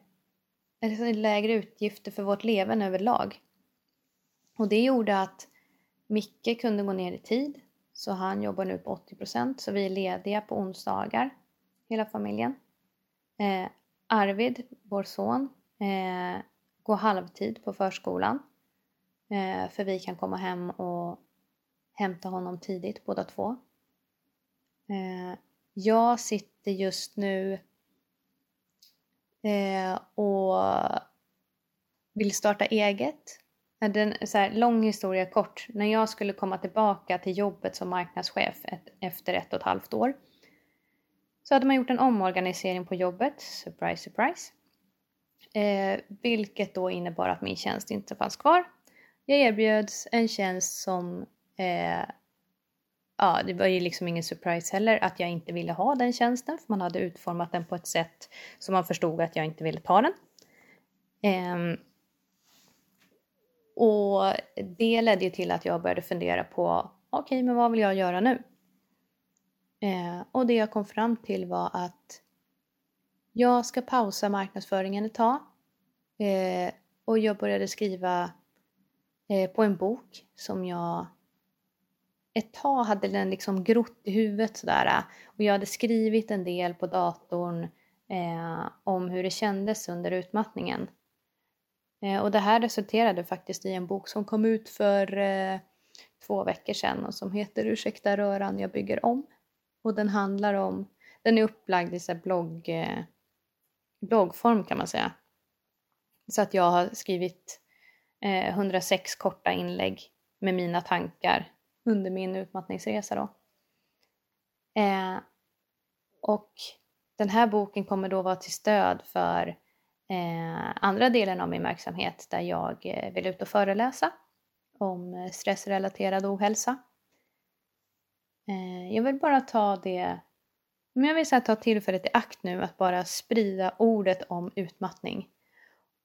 lägre utgifter för vårt leven överlag. Och det gjorde att Micke kunde gå ner i tid så han jobbar nu på 80% så vi är lediga på onsdagar, hela familjen. Eh, Arvid, vår son, eh, gå halvtid på förskolan. Eh, för vi kan komma hem och hämta honom tidigt båda två. Eh, jag sitter just nu eh, och vill starta eget eh, den, så här, lång historia kort. När jag skulle komma tillbaka till jobbet som marknadschef ett, efter ett och ett halvt år så hade man gjort en omorganisering på jobbet, surprise surprise. Eh, vilket då innebar att min tjänst inte fanns kvar. Jag erbjöds en tjänst som eh, ja, det var ju liksom ingen surprise heller att jag inte ville ha den tjänsten för man hade utformat den på ett sätt som man förstod att jag inte ville ta den. Eh, och det ledde ju till att jag började fundera på okej, okay, men vad vill jag göra nu? Eh, och det jag kom fram till var att jag ska pausa marknadsföringen ett tag. Eh, och jag började skriva eh, på en bok som jag ett tag hade den liksom grott i huvudet sådär. Och jag hade skrivit en del på datorn eh, om hur det kändes under utmattningen. Eh, och det här resulterade faktiskt i en bok som kom ut för eh, två veckor sedan och som heter Ursäkta röran, jag bygger om. Och den handlar om, den är upplagd i så blogg, eh, bloggform kan man säga. Så att jag har skrivit eh, 106 korta inlägg med mina tankar under min utmattningsresa då. Eh, och den här boken kommer då vara till stöd för eh, andra delen av min verksamhet där jag eh, vill ut och föreläsa om eh, stressrelaterad ohälsa. Eh, jag vill bara ta det men jag vill så ta tillfället i akt nu att bara sprida ordet om utmattning.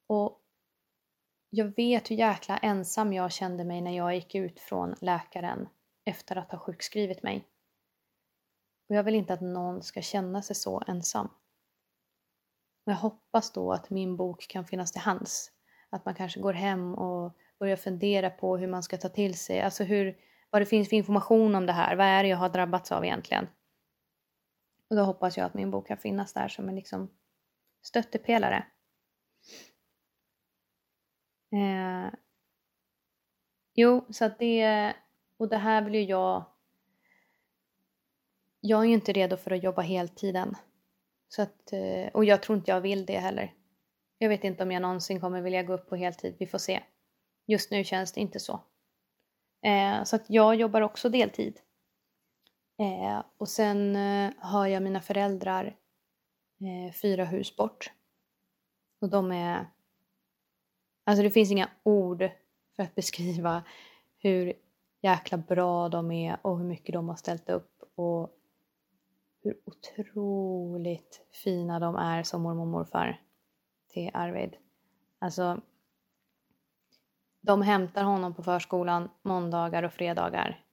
Och jag vet hur jäkla ensam jag kände mig när jag gick ut från läkaren efter att ha sjukskrivit mig. Och jag vill inte att någon ska känna sig så ensam. Och jag hoppas då att min bok kan finnas till hands. Att man kanske går hem och börjar fundera på hur man ska ta till sig, alltså hur, vad det finns för information om det här. Vad är det jag har drabbats av egentligen? Och då hoppas jag att min bok kan finnas där som en liksom stöttepelare. Eh, jo, så att det, och det här vill ju jag, jag är ju inte redo för att jobba heltid än. Så att, eh, och jag tror inte jag vill det heller. Jag vet inte om jag någonsin kommer vilja gå upp på heltid, vi får se. Just nu känns det inte så. Eh, så att jag jobbar också deltid. Eh, och sen eh, har jag mina föräldrar eh, fyra hus bort. Och de är... Alltså det finns inga ord för att beskriva hur jäkla bra de är och hur mycket de har ställt upp och hur otroligt fina de är som mormor och morfar till Arvid. Alltså, de hämtar honom på förskolan måndagar och fredagar.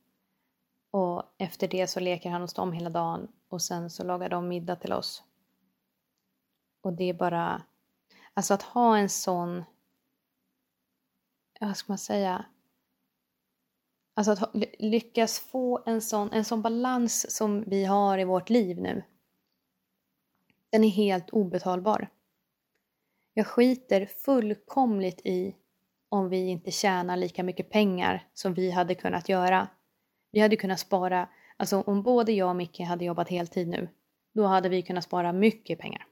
Och efter det så leker han hos dem hela dagen och sen så lagar de middag till oss. Och det är bara... Alltså att ha en sån... Vad ska man säga? Alltså att lyckas få en sån, en sån balans som vi har i vårt liv nu. Den är helt obetalbar. Jag skiter fullkomligt i om vi inte tjänar lika mycket pengar som vi hade kunnat göra. Vi hade kunnat spara, alltså om både jag och Micke hade jobbat heltid nu, då hade vi kunnat spara mycket pengar.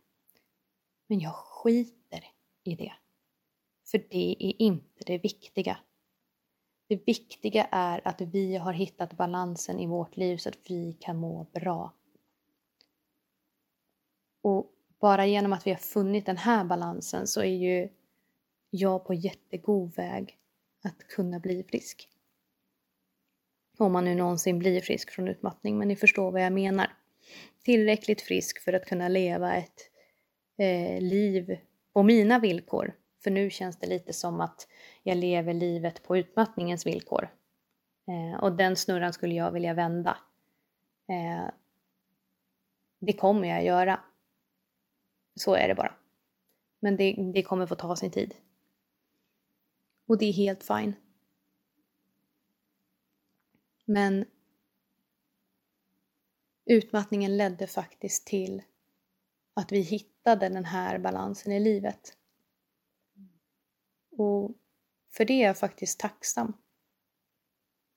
Men jag skiter i det. För det är inte det viktiga. Det viktiga är att vi har hittat balansen i vårt liv så att vi kan må bra. Och bara genom att vi har funnit den här balansen så är ju jag på jättegod väg att kunna bli frisk. Om man nu någonsin blir frisk från utmattning, men ni förstår vad jag menar. Tillräckligt frisk för att kunna leva ett eh, liv på mina villkor. För nu känns det lite som att jag lever livet på utmattningens villkor. Eh, och den snurran skulle jag vilja vända. Eh, det kommer jag göra. Så är det bara. Men det, det kommer få ta sin tid. Och det är helt fine. Men utmattningen ledde faktiskt till att vi hittade den här balansen i livet. Och för det är jag faktiskt tacksam.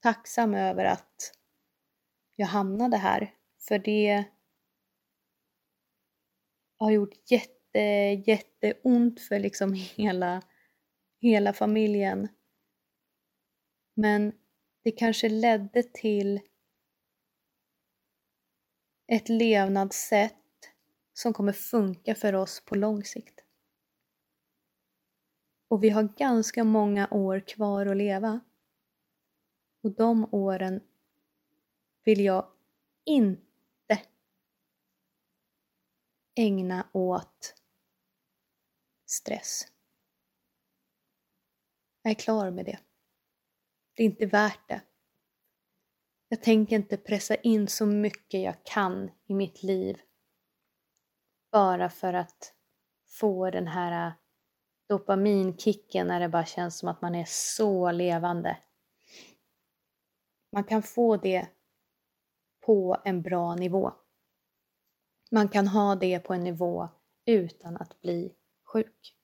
Tacksam över att jag hamnade här. För det har gjort jätte, jätteont för liksom hela, hela familjen. Men det kanske ledde till ett levnadssätt som kommer funka för oss på lång sikt. Och vi har ganska många år kvar att leva. Och de åren vill jag inte ägna åt stress. Jag är klar med det. Det är inte värt det. Jag tänker inte pressa in så mycket jag kan i mitt liv bara för att få den här äh, dopaminkicken när det bara känns som att man är så levande. Man kan få det på en bra nivå. Man kan ha det på en nivå utan att bli sjuk.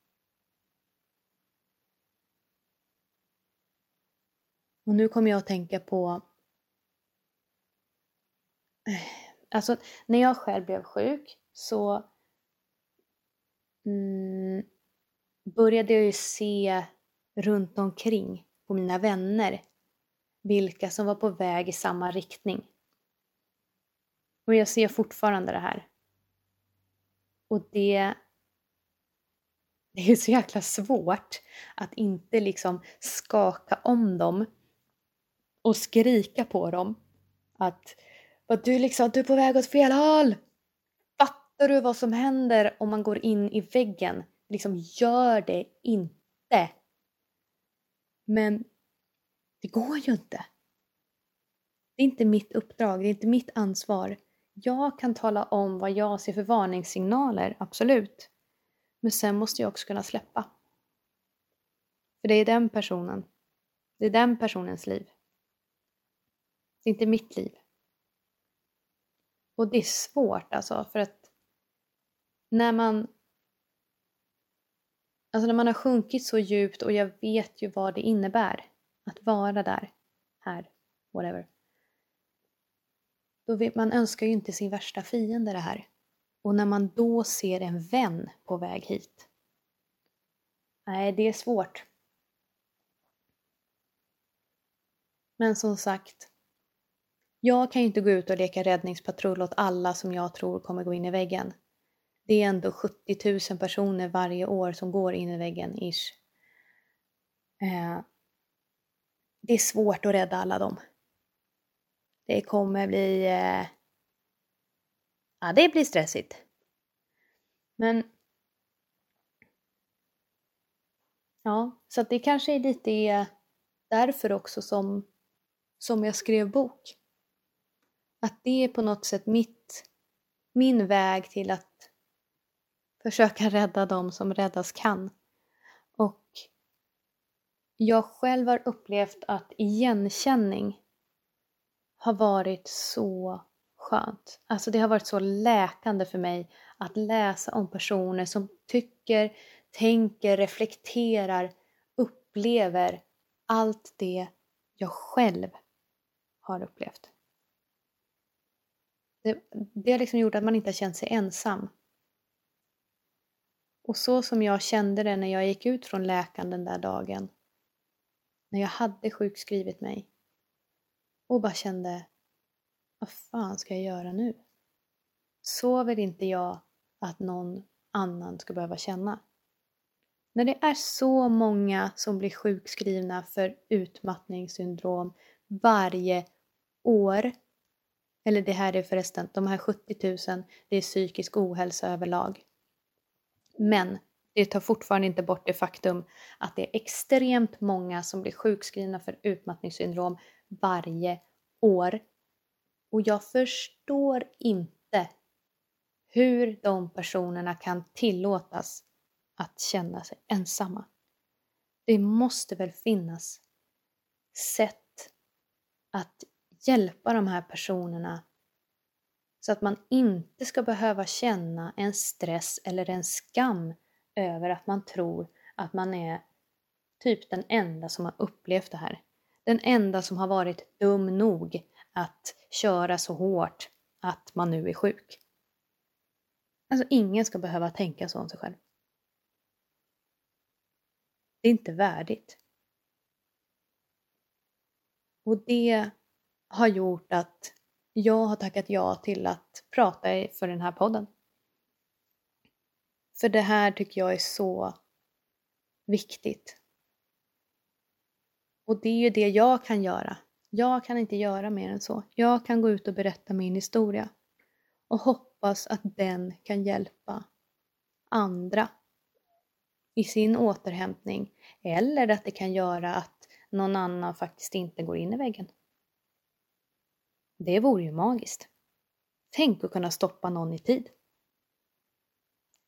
Och nu kommer jag att tänka på... Eh, alltså, när jag själv blev sjuk så mm, började jag ju se runt omkring på mina vänner vilka som var på väg i samma riktning. Och jag ser fortfarande det här. Och det, det är så jäkla svårt att inte liksom skaka om dem och skrika på dem att, att du, liksom, du är på väg åt fel håll. Fattar du vad som händer om man går in i väggen? Liksom, gör det inte. Men det går ju inte. Det är inte mitt uppdrag, det är inte mitt ansvar. Jag kan tala om vad jag ser för varningssignaler, absolut. Men sen måste jag också kunna släppa. För det är den personen. Det är den personens liv. Det är inte mitt liv. Och det är svårt alltså, för att när man Alltså när man har sjunkit så djupt och jag vet ju vad det innebär att vara där, här, whatever. Då vet, man önskar ju inte sin värsta fiende det här. Och när man då ser en vän på väg hit. Nej, det är svårt. Men som sagt, jag kan ju inte gå ut och leka räddningspatrull åt alla som jag tror kommer gå in i väggen. Det är ändå 70 000 personer varje år som går in i väggen, ish. Eh, det är svårt att rädda alla dem. Det kommer bli... Eh, ja, det blir stressigt. Men... Ja, så det kanske är lite eh, därför också som, som jag skrev bok. Att det är på något sätt mitt, min väg till att försöka rädda dem som räddas kan. Och jag själv har upplevt att igenkänning har varit så skönt. Alltså det har varit så läkande för mig att läsa om personer som tycker, tänker, reflekterar, upplever allt det jag själv har upplevt. Det, det har liksom gjort att man inte har känt sig ensam. Och så som jag kände det när jag gick ut från läkaren den där dagen, när jag hade sjukskrivit mig och bara kände, vad fan ska jag göra nu? Så vill inte jag att någon annan ska behöva känna. När det är så många som blir sjukskrivna för utmattningssyndrom varje år, eller det här är förresten, de här 70 000, det är psykisk ohälsa överlag. Men det tar fortfarande inte bort det faktum att det är extremt många som blir sjukskrivna för utmattningssyndrom varje år. Och jag förstår inte hur de personerna kan tillåtas att känna sig ensamma. Det måste väl finnas sätt att hjälpa de här personerna så att man inte ska behöva känna en stress eller en skam över att man tror att man är typ den enda som har upplevt det här. Den enda som har varit dum nog att köra så hårt att man nu är sjuk. Alltså ingen ska behöva tänka så om sig själv. Det är inte värdigt. Och det har gjort att jag har tackat ja till att prata för den här podden. För det här tycker jag är så viktigt. Och det är ju det jag kan göra. Jag kan inte göra mer än så. Jag kan gå ut och berätta min historia och hoppas att den kan hjälpa andra i sin återhämtning eller att det kan göra att någon annan faktiskt inte går in i väggen. Det vore ju magiskt. Tänk att kunna stoppa någon i tid.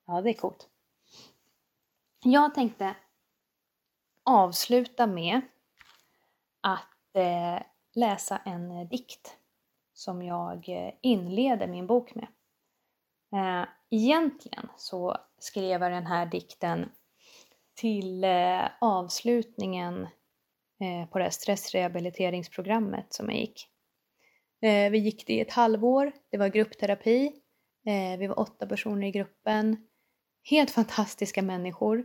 Ja, det är coolt. Jag tänkte avsluta med att eh, läsa en eh, dikt som jag eh, inleder min bok med. Eh, egentligen så skrev jag den här dikten till eh, avslutningen eh, på det här stressrehabiliteringsprogrammet som jag gick. Eh, vi gick det i ett halvår, det var gruppterapi, eh, vi var åtta personer i gruppen. Helt fantastiska människor.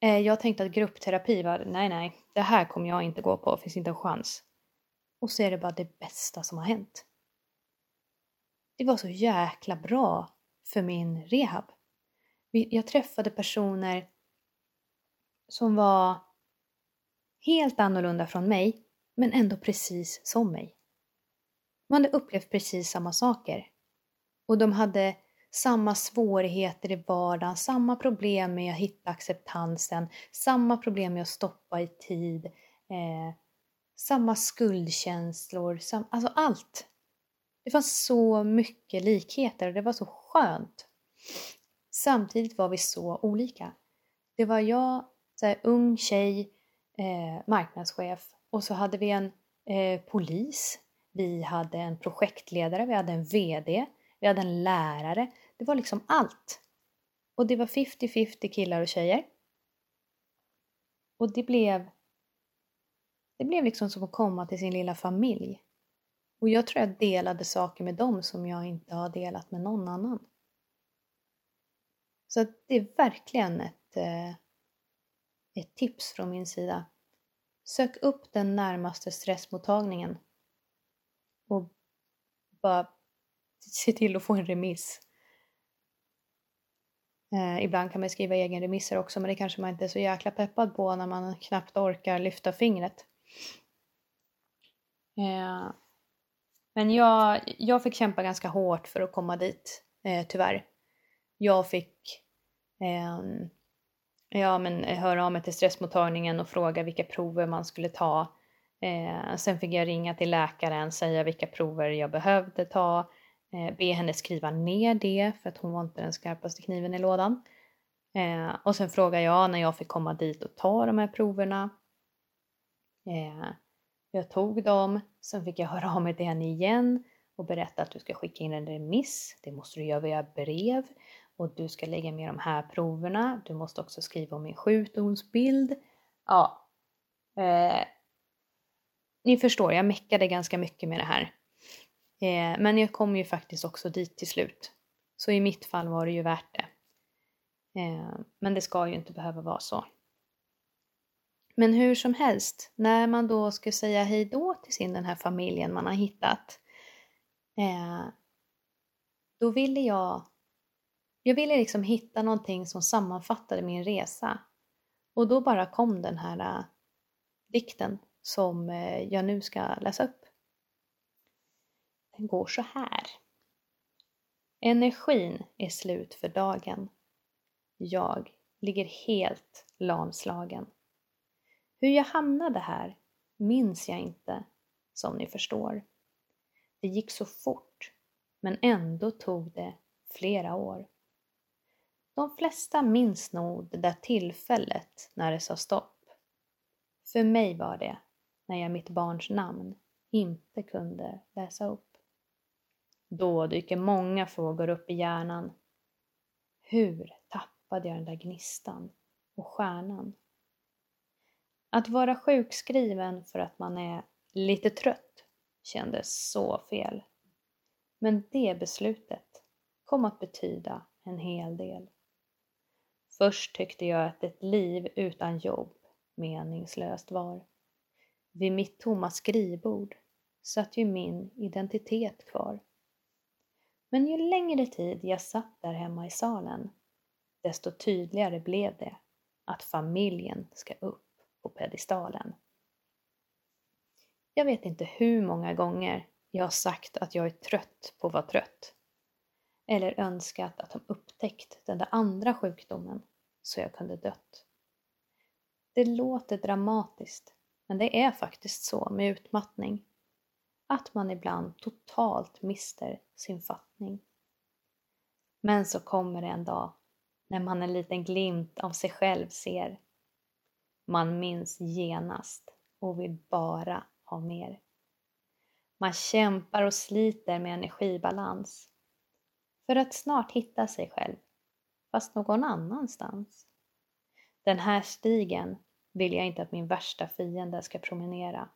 Eh, jag tänkte att gruppterapi var, nej nej, det här kommer jag inte gå på, finns inte en chans. Och så är det bara det bästa som har hänt. Det var så jäkla bra för min rehab. Jag träffade personer som var helt annorlunda från mig, men ändå precis som mig. De hade upplevt precis samma saker. Och de hade samma svårigheter i vardagen, samma problem med att hitta acceptansen, samma problem med att stoppa i tid, eh, samma skuldkänslor, sam alltså allt. Det fanns så mycket likheter och det var så skönt. Samtidigt var vi så olika. Det var jag, så här, ung tjej, eh, marknadschef och så hade vi en eh, polis, vi hade en projektledare, vi hade en VD, vi hade en lärare. Det var liksom allt. Och det var 50-50 killar och tjejer. Och det blev det blev liksom som att komma till sin lilla familj. Och jag tror jag delade saker med dem som jag inte har delat med någon annan. Så det är verkligen ett, eh, ett tips från min sida. Sök upp den närmaste stressmottagningen och bara se till att få en remiss. Eh, ibland kan man skriva egen remisser också men det kanske man inte är så jäkla peppad på när man knappt orkar lyfta fingret. Eh, men jag, jag fick kämpa ganska hårt för att komma dit, eh, tyvärr. Jag fick eh, ja, men höra av mig till stressmottagningen och fråga vilka prover man skulle ta. Eh, sen fick jag ringa till läkaren, säga vilka prover jag behövde ta, eh, be henne skriva ner det för att hon var inte den skarpaste kniven i lådan. Eh, och sen frågade jag när jag fick komma dit och ta de här proverna. Eh, jag tog dem, sen fick jag höra av mig till henne igen och berätta att du ska skicka in en remiss. Det måste du göra via brev och du ska lägga med de här proverna. Du måste också skriva om min sjukdomsbild. Ja, eh, ni förstår, jag meckade ganska mycket med det här. Eh, men jag kom ju faktiskt också dit till slut. Så i mitt fall var det ju värt det. Eh, men det ska ju inte behöva vara så. Men hur som helst, när man då ska säga hej då till sin den här familjen man har hittat. Eh, då ville jag, jag ville liksom hitta någonting som sammanfattade min resa. Och då bara kom den här uh, dikten som eh, jag nu ska läsa upp. Den går så här. Energin är slut för dagen. Jag ligger helt lamslagen. Hur jag hamnade här minns jag inte, som ni förstår. Det gick så fort, men ändå tog det flera år. De flesta minns nog det där tillfället när det sa stopp. För mig var det när jag mitt barns namn inte kunde läsa upp. Då dyker många frågor upp i hjärnan. Hur tappade jag den där gnistan och stjärnan? Att vara sjukskriven för att man är lite trött kändes så fel. Men det beslutet kom att betyda en hel del. Först tyckte jag att ett liv utan jobb meningslöst var. Vid mitt tomma skrivbord satt ju min identitet kvar. Men ju längre tid jag satt där hemma i salen, desto tydligare blev det att familjen ska upp på pedestalen. Jag vet inte hur många gånger jag har sagt att jag är trött på att vara trött. Eller önskat att de upptäckt den där andra sjukdomen så jag kunde dött. Det låter dramatiskt, men det är faktiskt så med utmattning. Att man ibland totalt mister sin fattning. Men så kommer det en dag när man en liten glimt av sig själv ser man minns genast och vill bara ha mer. Man kämpar och sliter med energibalans för att snart hitta sig själv, fast någon annanstans. Den här stigen vill jag inte att min värsta fiende ska promenera.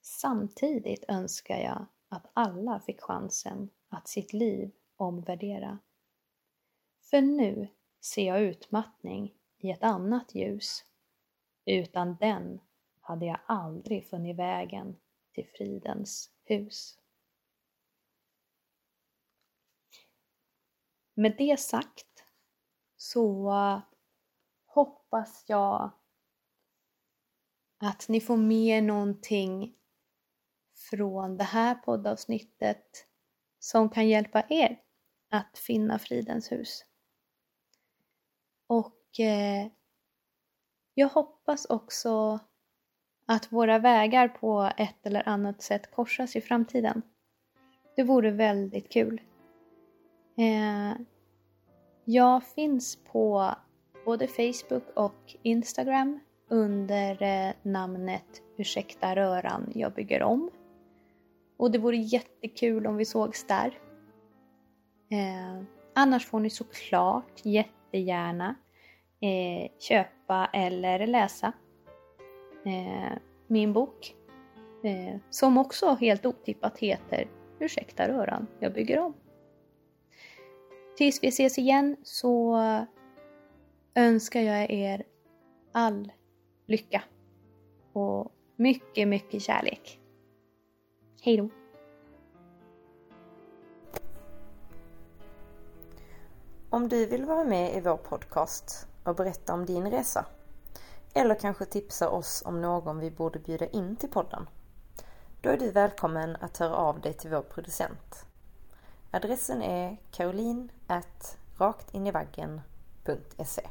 Samtidigt önskar jag att alla fick chansen att sitt liv omvärdera. För nu ser jag utmattning i ett annat ljus utan den hade jag aldrig funnit vägen till fridens hus. Med det sagt så hoppas jag att ni får med någonting från det här poddavsnittet som kan hjälpa er att finna Fridens hus. Och eh, jag hoppas också att våra vägar på ett eller annat sätt korsas i framtiden. Det vore väldigt kul. Eh, jag finns på både Facebook och Instagram under eh, namnet Ursäkta röran, jag bygger om. Och det vore jättekul om vi sågs där. Eh, annars får ni såklart jättegärna eh, köpa eller läsa eh, min bok. Eh, som också helt otippat heter Ursäkta röran, jag bygger om. Tills vi ses igen så önskar jag er all lycka och mycket, mycket kärlek. Hej då! Om du vill vara med i vår podcast och berätta om din resa eller kanske tipsa oss om någon vi borde bjuda in till podden. Då är du välkommen att höra av dig till vår producent. Adressen är caroline.raktinivaggen.se